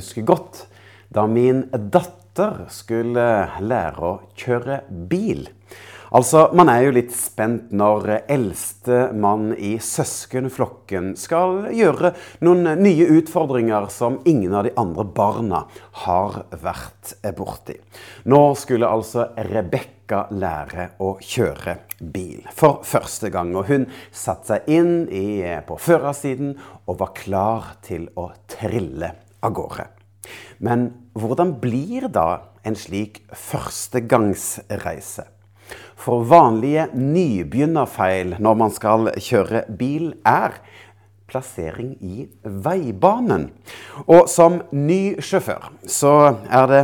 Husker godt da min datter skulle lære å kjøre bil. Altså, Man er jo litt spent når eldste mann i søskenflokken skal gjøre noen nye utfordringer som ingen av de andre barna har vært borti. Nå skulle altså Rebekka lære å kjøre bil for første gang. Og hun satte seg inn i, på førersiden og var klar til å trille av gårde. Men hvordan blir da en slik førstegangsreise? For vanlige nybegynnerfeil når man skal kjøre bil, er plassering i veibanen. Og som ny sjåfør så er det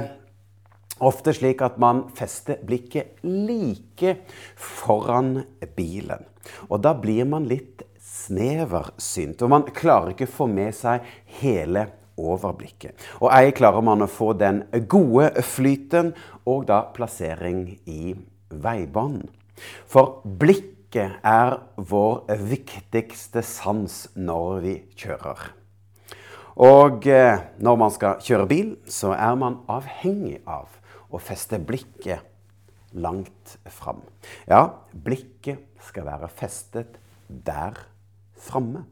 ofte slik at man fester blikket like foran bilen. Og da blir man litt sneversynt, og man klarer ikke få med seg hele overblikket. Og ei klarer man å få den gode flyten og da plassering i veibanen. For blikket er vår viktigste sans når vi kjører. Og eh, når man skal kjøre bil, så er man avhengig av å feste blikket langt fram. Ja, blikket skal være festet der framme.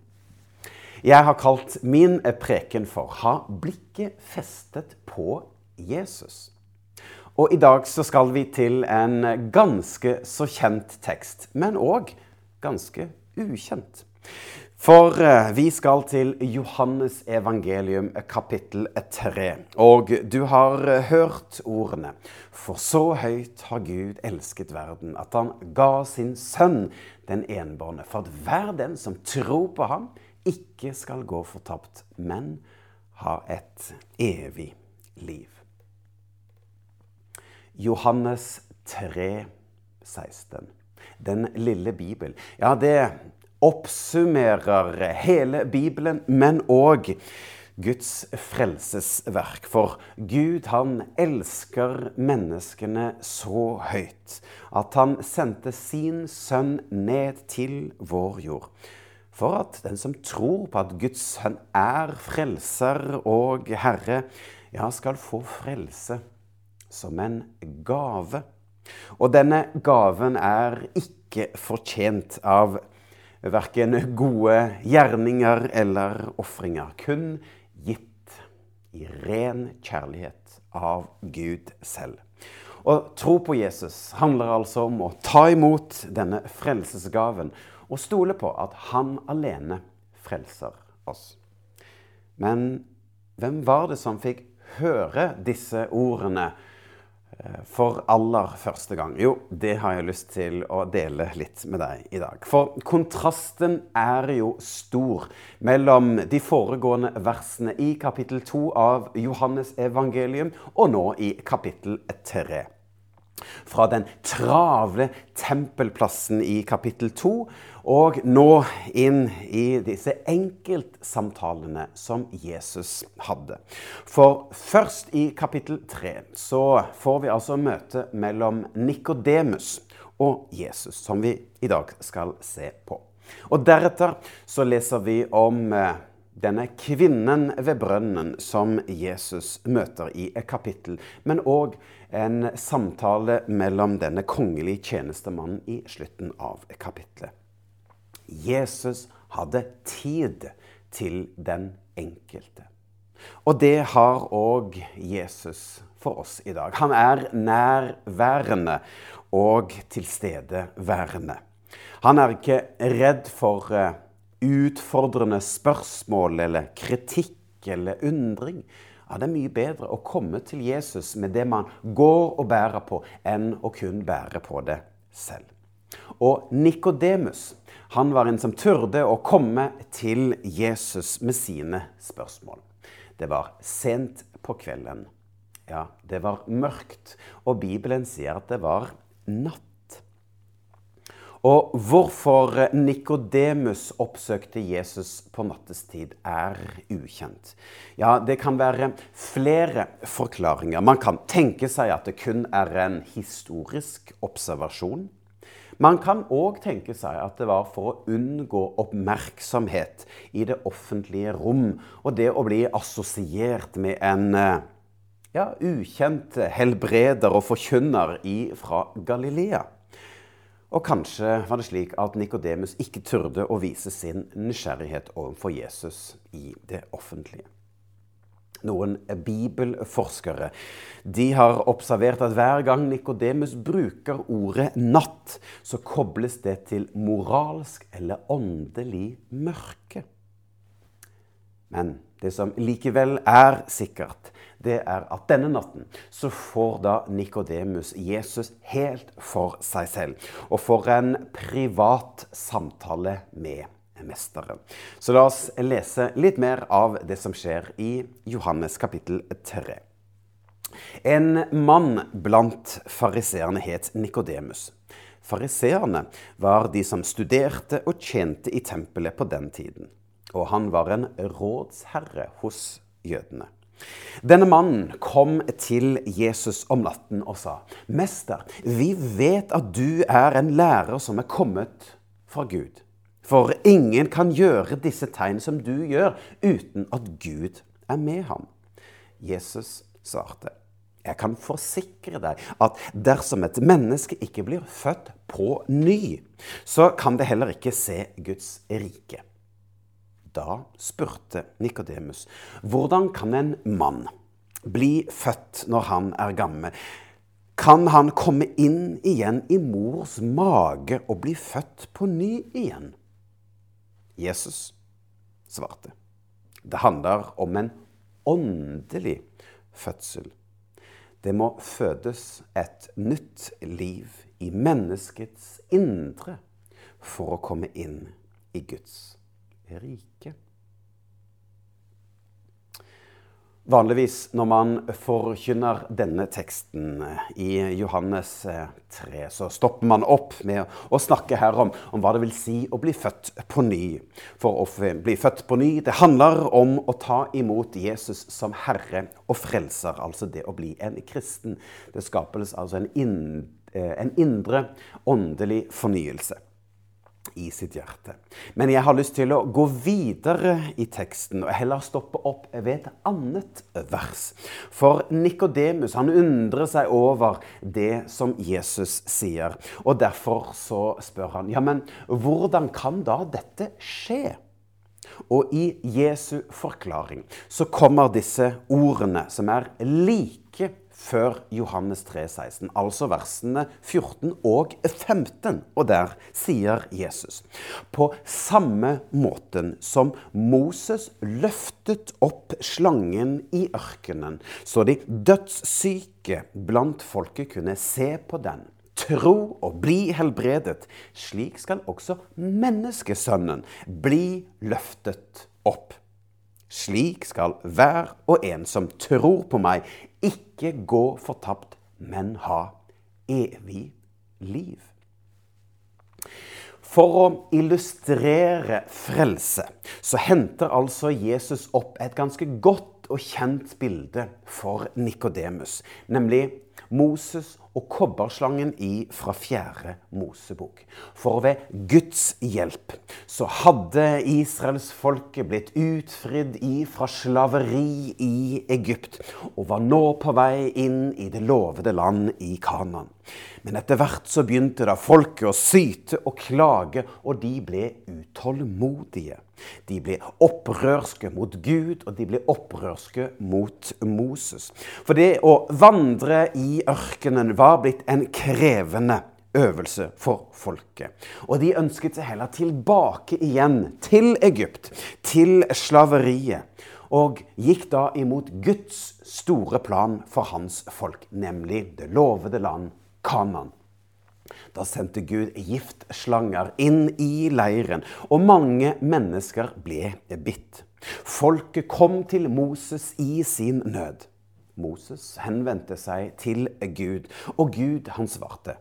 Jeg har kalt min preken for 'Ha blikket festet på Jesus'. Og i dag så skal vi til en ganske så kjent tekst, men òg ganske ukjent. For eh, vi skal til Johannes evangelium kapittel 3. Og du har eh, hørt ordene. For så høyt har Gud elsket verden, at han ga sin sønn den enbårne, for at hver den som tror på ham, ikke skal gå fortapt, men ha et evig liv. Johannes 3, 16. Den lille Bibel. Ja, det oppsummerer hele Bibelen, men òg Guds frelsesverk. For Gud, han elsker menneskene så høyt at han sendte sin sønn ned til vår jord. For at den som tror på at Guds sønn er frelser og herre, ja, skal få frelse som en gave. Og denne gaven er ikke fortjent av verken gode gjerninger eller ofringer. Kun gitt i ren kjærlighet av Gud selv. Å tro på Jesus handler altså om å ta imot denne frelsesgaven og stole på at han alene frelser oss. Men hvem var det som fikk høre disse ordene Eh, for aller første gang? Jo, det har jeg lyst til å dele litt med deg i dag. For kontrasten er jo stor mellom de foregående versene i kapittel 2 av Johannes evangelium og nå i kapittel 3. Fra den travle tempelplassen i kapittel 2 og nå inn i disse enkeltsamtalene som Jesus hadde. For først i kapittel 3 så får vi altså møte mellom Nikodemus og Jesus, som vi i dag skal se på. Og deretter så leser vi om eh, denne kvinnen ved brønnen som Jesus møter i et kapittel, men òg en samtale mellom denne kongelige tjenestemannen i slutten av kapittelet. Jesus hadde tid til den enkelte. Og det har òg Jesus for oss i dag. Han er nærværende og tilstedeværende. Han er ikke redd for eh, utfordrende spørsmål eller kritikk eller undring. Ja, det er mye bedre å komme til Jesus med det man går og bærer på, enn å kun bære på det selv. Og Nikodemus var en som turde å komme til Jesus med sine spørsmål. Det var sent på kvelden. Ja, det var mørkt. Og Bibelen sier at det var natt. Og hvorfor Nikodemus oppsøkte Jesus på nattestid, er ukjent. Ja, Det kan være flere forklaringer. Man kan tenke seg at det kun er en historisk observasjon. Man kan òg tenke seg at det var for å unngå oppmerksomhet i det offentlige rom, og det å bli assosiert med en ja, ukjent helbreder og forkynner fra Galilea. Og kanskje var det slik at Nikodemus ikke turde å vise sin nysgjerrighet overfor Jesus i det offentlige. Noen bibelforskere de har observert at hver gang Nikodemus bruker ordet 'natt', så kobles det til moralsk eller åndelig mørke. Men det som likevel er sikkert, det er at denne natten så får da Nikodemus Jesus helt for seg selv. Og får en privat samtale med mesteren. Så la oss lese litt mer av det som skjer i Johannes kapittel 3. En mann blant fariseerne het Nikodemus. Fariseerne var de som studerte og tjente i tempelet på den tiden. Og han var en rådsherre hos jødene. Denne mannen kom til Jesus om natten og sa, 'Mester, vi vet at du er en lærer som er kommet fra Gud.' For ingen kan gjøre disse tegn som du gjør, uten at Gud er med ham. Jesus svarte, jeg kan forsikre deg at dersom et menneske ikke blir født på ny, så kan det heller ikke se Guds rike. Da spurte Nikodemus, hvordan kan en mann bli født når han er gammel? Kan han komme inn igjen i mors mage og bli født på ny igjen? Jesus svarte. Det handler om en åndelig fødsel. Det må fødes et nytt liv i menneskets indre for å komme inn i Guds rike. Vanligvis når man forkynner denne teksten i Johannes 3, eh, så stopper man opp med å snakke her om, om, hva det vil si å bli født på ny. For å bli født på ny, det handler om å ta imot Jesus som Herre og Frelser. Altså det å bli en kristen. Det skapes altså en, inn, eh, en indre åndelig fornyelse i sitt hjerte. Men jeg har lyst til å gå videre i teksten og heller stoppe opp ved et annet vers. For Nikodemus undrer seg over det som Jesus sier. Og derfor så spør han ja, men hvordan kan da dette skje? Og i Jesu forklaring så kommer disse ordene som er like før Johannes 3, 16, altså versene 14 og 15. Og der sier Jesus På samme måten som Moses løftet opp slangen i ørkenen, så de dødssyke blant folket kunne se på den, tro og bli helbredet, slik skal også menneskesønnen bli løftet opp. Slik skal hver og en som tror på meg, ikke gå fortapt, men ha evig liv. For å illustrere frelse så henter altså Jesus opp et ganske godt og kjent bilde for Nikodemus, nemlig Moses og kobberslangen i fra fjerde Mosebok. For ved Guds hjelp så hadde israelsfolket blitt utfridd fra slaveri i Egypt og var nå på vei inn i det lovede land i Kanan. Men etter hvert så begynte da folket å syte og klage, og de ble utålmodige. De ble opprørske mot Gud, og de ble opprørske mot Moses. For det å vandre i ørkenen var blitt en krevende øvelse for folket. Og de ønsket seg heller tilbake igjen til Egypt, til slaveriet. Og gikk da imot Guds store plan for hans folk, nemlig det lovede land Kanan. Da sendte Gud giftslanger inn i leiren, og mange mennesker ble bitt. Folket kom til Moses i sin nød. Moses henvendte seg til Gud, og Gud han svarte.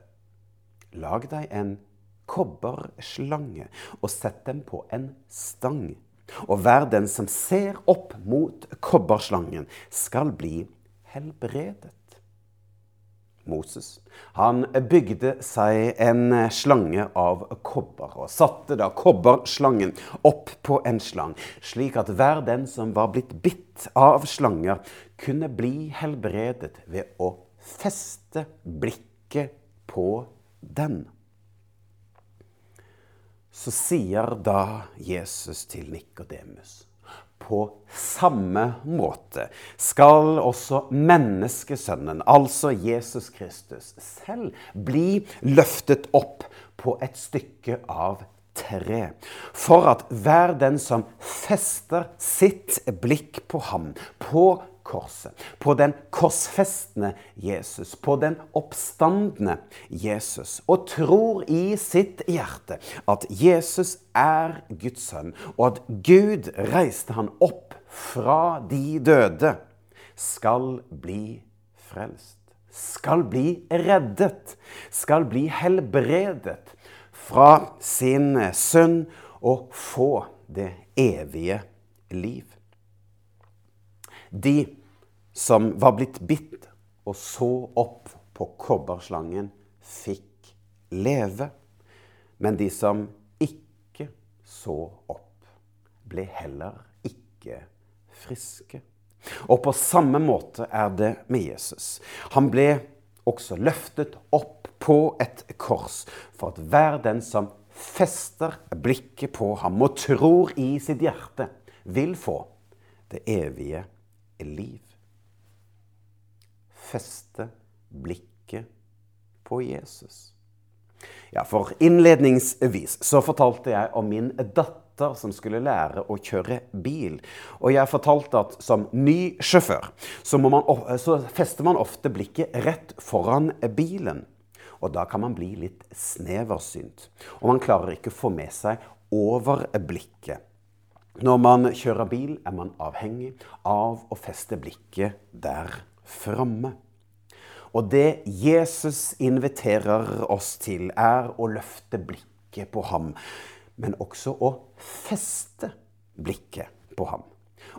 Lag deg en kobberslange og sett dem på en stang. Og hver den som ser opp mot kobberslangen, skal bli helbredet. Moses. Han bygde seg en slange av kobber, og satte da kobberslangen opp på en slang, slik at hver den som var blitt bitt av slanger, kunne bli helbredet ved å feste blikket på den. Så sier da Jesus til Nikodemus på samme måte skal også menneskesønnen, altså Jesus Kristus, selv bli løftet opp på et stykke av tre. For at hver den som fester sitt blikk på ham, på korset, på den korsfestende Jesus, på den oppstandende Jesus, og tror i sitt hjerte at Jesus er Guds sønn, og at Gud reiste han opp fra de døde, skal bli frelst. Skal bli reddet. Skal bli helbredet fra sin synd og få det evige liv. De som var blitt bitt og så opp på kobberslangen, fikk leve. Men de som ikke så opp, ble heller ikke friske. Og på samme måte er det med Jesus. Han ble også løftet opp på et kors for at hver den som fester blikket på ham og tror i sitt hjerte, vil få det evige liv. Feste blikket på Jesus. Ja, for innledningsvis så fortalte jeg om min datter som skulle lære å kjøre bil. Og jeg fortalte at som ny sjåfør så, man, så fester man ofte blikket rett foran bilen. Og da kan man bli litt sneversynt. Og man klarer ikke å få med seg overblikket. Når man kjører bil, er man avhengig av å feste blikket der framme. Og det Jesus inviterer oss til, er å løfte blikket på ham, men også å feste blikket på ham.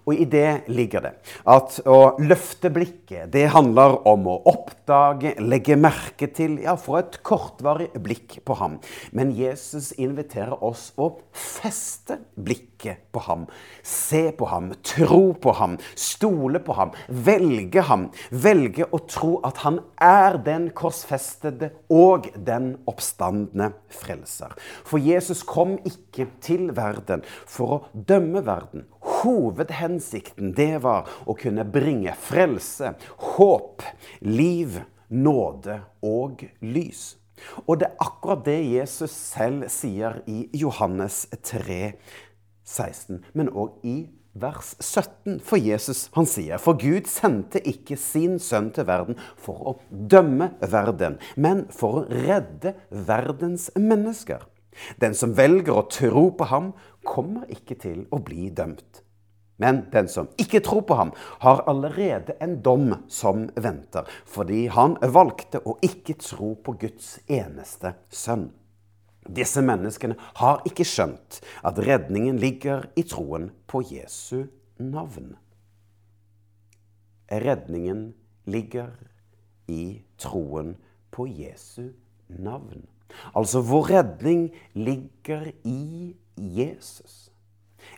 Og i det ligger det at å løfte blikket, det handler om å oppdage, legge merke til, ja, få et kortvarig blikk på ham. Men Jesus inviterer oss å feste blikket på ham. Se på ham, tro på ham, stole på ham, velge ham. Velge å tro at han er den korsfestede og den oppstandende frelser. For Jesus kom ikke til verden for å dømme verden Hovedhensikten det var å kunne bringe frelse, håp, liv, nåde og lys. Og det er akkurat det Jesus selv sier i Johannes 3, 16, men òg i vers 17. For Jesus han sier, for Gud sendte ikke sin sønn til verden for å dømme verden, men for å redde verdens mennesker. Den som velger å tro på ham, kommer ikke til å bli dømt. Men den som ikke tror på ham, har allerede en dom som venter, fordi han valgte å ikke tro på Guds eneste sønn. Disse menneskene har ikke skjønt at redningen ligger i troen på Jesu navn. Redningen ligger i troen på Jesu navn. Altså, vår redning ligger i Jesus.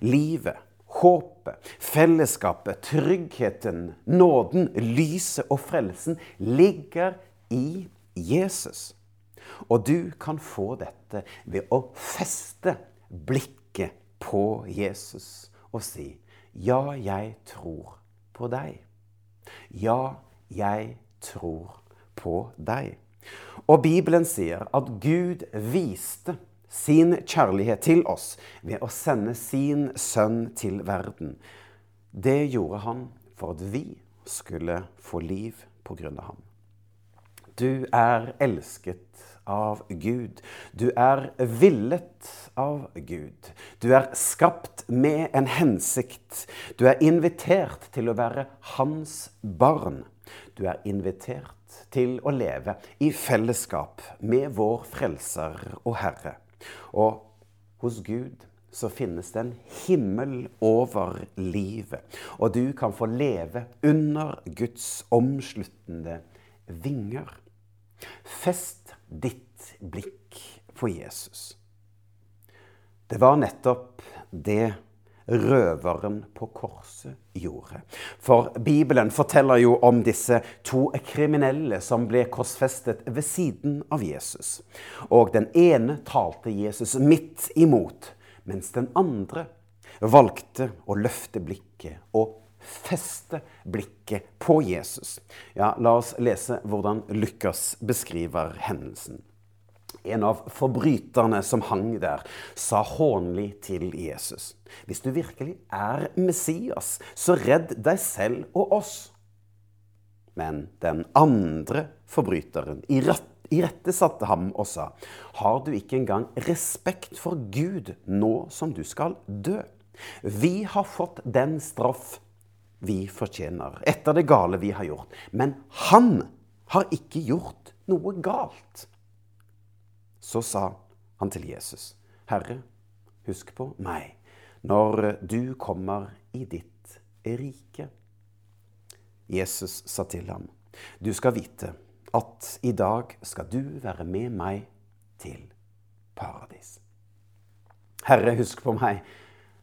Livet Håpet, fellesskapet, tryggheten, nåden, lyset og frelsen ligger i Jesus. Og du kan få dette ved å feste blikket på Jesus og si Ja, jeg tror på deg. Ja, jeg tror på deg. Og Bibelen sier at Gud viste sin kjærlighet til oss ved å sende sin sønn til verden. Det gjorde han for at vi skulle få liv på grunn av ham. Du er elsket av Gud. Du er villet av Gud. Du er skapt med en hensikt. Du er invitert til å være hans barn. Du er invitert til å leve i fellesskap med vår Frelser og Herre. Og hos Gud så finnes det en himmel over livet. Og du kan få leve under Guds omsluttende vinger. Fest ditt blikk på Jesus. Det var nettopp det røveren på korset gjorde. For Bibelen forteller jo om disse to kriminelle som ble korsfestet ved siden av Jesus. Og den ene talte Jesus midt imot, mens den andre valgte å løfte blikket og feste blikket på Jesus. Ja, la oss lese hvordan Lukas beskriver hendelsen. En av forbryterne som hang der, sa hånlig til Jesus. Hvis du virkelig er Messias, så redd deg selv og oss. Men den andre forbryteren irettesatte ham og sa, har du ikke engang respekt for Gud nå som du skal dø? Vi har fått den straff vi fortjener etter det gale vi har gjort. Men han har ikke gjort noe galt. Så sa han til Jesus, Herre, husk på meg når du kommer i ditt rike. Jesus sa til ham, du skal vite at i dag skal du være med meg til paradis. Herre, husk på meg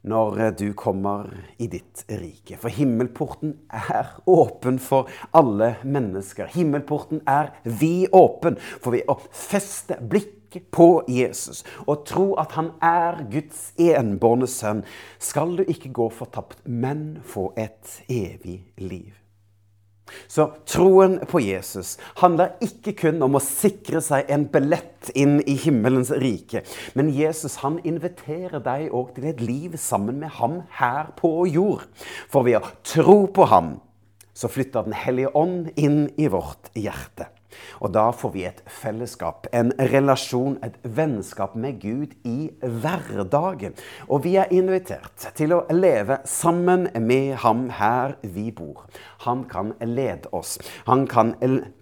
når du kommer i ditt rike. For himmelporten er åpen for alle mennesker. Himmelporten er vi åpen for ved å feste blikket på Jesus og tro at han er Guds enbårne sønn, skal du ikke gå fortapt, men få et evig liv. Så troen på Jesus handler ikke kun om å sikre seg en billett inn i himmelens rike. Men Jesus han inviterer deg òg til et liv sammen med ham her på jord. For ved å tro på ham så flytter Den hellige ånd inn i vårt hjerte. Og da får vi et fellesskap, en relasjon, et vennskap med Gud i hverdagen. Og vi er invitert til å leve sammen med ham her vi bor. Han kan lede oss. Han kan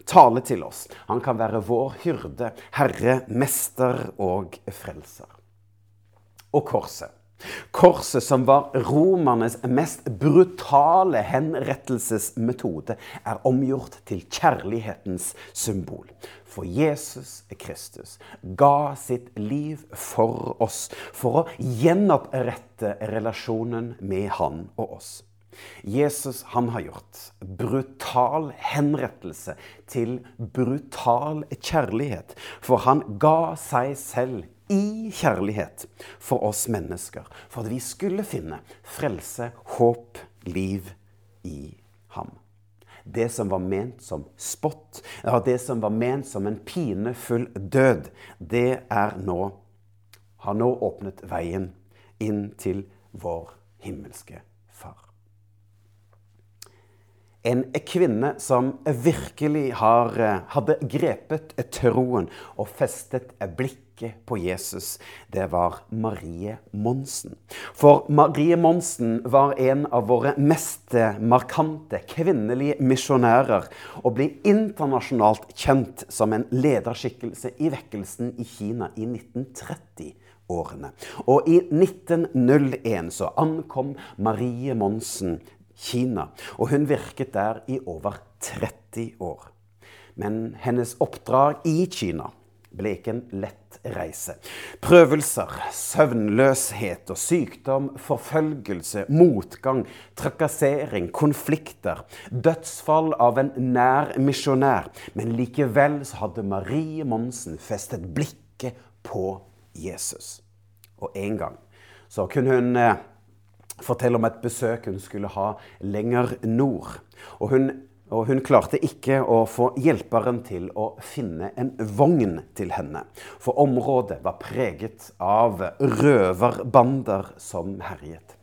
tale til oss. Han kan være vår hyrde, herre, mester og frelser. Og korset. Korset, som var romernes mest brutale henrettelsesmetode, er omgjort til kjærlighetens symbol. For Jesus Kristus ga sitt liv for oss, for å gjenopprette relasjonen med han og oss. Jesus han har gjort brutal henrettelse til brutal kjærlighet, for han ga seg selv i kjærlighet for oss mennesker, for at vi skulle finne frelse, håp, liv i ham. Det som var ment som spott, det som var ment som en pinefull død, det er nå, har nå åpnet veien inn til vår himmelske Far. En kvinne som virkelig har, eh, hadde grepet troen og festet blikket på Jesus, det var Marie Monsen. For Marie Monsen var en av våre mest markante kvinnelige misjonærer og ble internasjonalt kjent som en lederskikkelse i vekkelsen i Kina i 1930. Årene. Og i 1901 så ankom Marie Monsen Kina. Og hun virket der i over 30 år. Men hennes oppdrag i Kina ble ikke en lett reise. Prøvelser, søvnløshet og sykdom, forfølgelse, motgang, trakassering, konflikter, dødsfall av en nær misjonær. Men likevel så hadde Marie Monsen festet blikket på Jesus. Og en gang så kunne hun fortelle om et besøk hun skulle ha lenger nord. Og hun, og hun, klarte ikke å få hjelperen til å finne en vogn til henne. For området var preget av røverbander som herjet.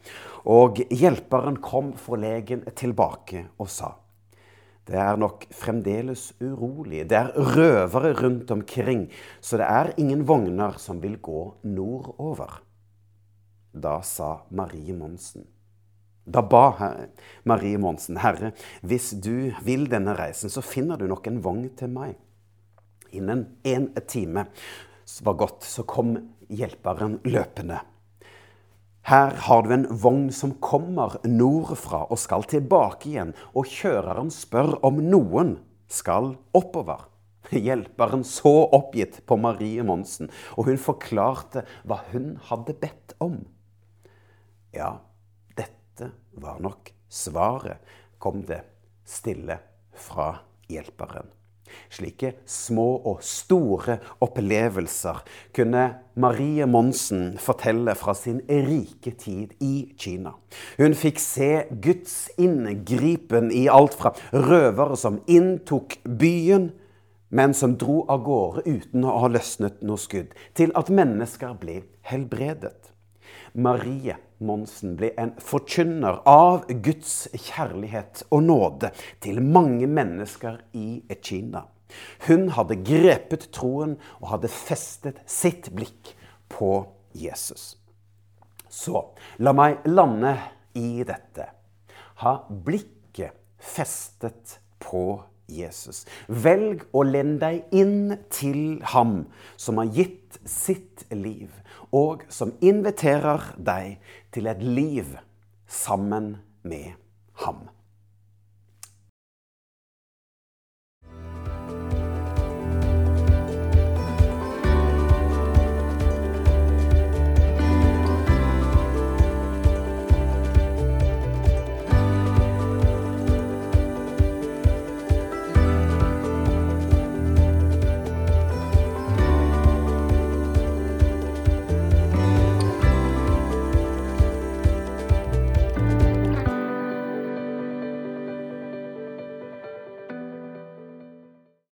Og hjelperen kom forlegen tilbake og sa det er nok fremdeles urolig. Det er røvere rundt omkring, så det er ingen vogner som vil gå nordover. Da sa Marie Monsen. Da ba Marie Monsen, Herre, hvis du vil denne reisen, så finner du nok en vogn til meg. Innen en time var gått, så kom hjelperen løpende. Her har du en vogn som kommer nordfra og skal tilbake igjen, og kjøreren spør om noen skal oppover. hjelperen så oppgitt på Marie Monsen, og hun forklarte hva hun hadde bedt om. Ja, var nok svaret, kom det stille fra hjelperen. Slike små og store opplevelser kunne Marie Monsen fortelle fra sin rike tid i Kina. Hun fikk se Guds inngripen i alt fra røvere som inntok byen, men som dro av gårde uten å ha løsnet noe skudd, til at mennesker ble helbredet. Marie Monsen ble en forkynner av Guds kjærlighet og nåde til mange mennesker i Kina. Hun hadde grepet troen og hadde festet sitt blikk på Jesus. Så la meg lande i dette. Ha blikket festet på Jesus. Velg å lene deg inn til ham som har gitt sitt liv, og som inviterer deg til et liv sammen med ham.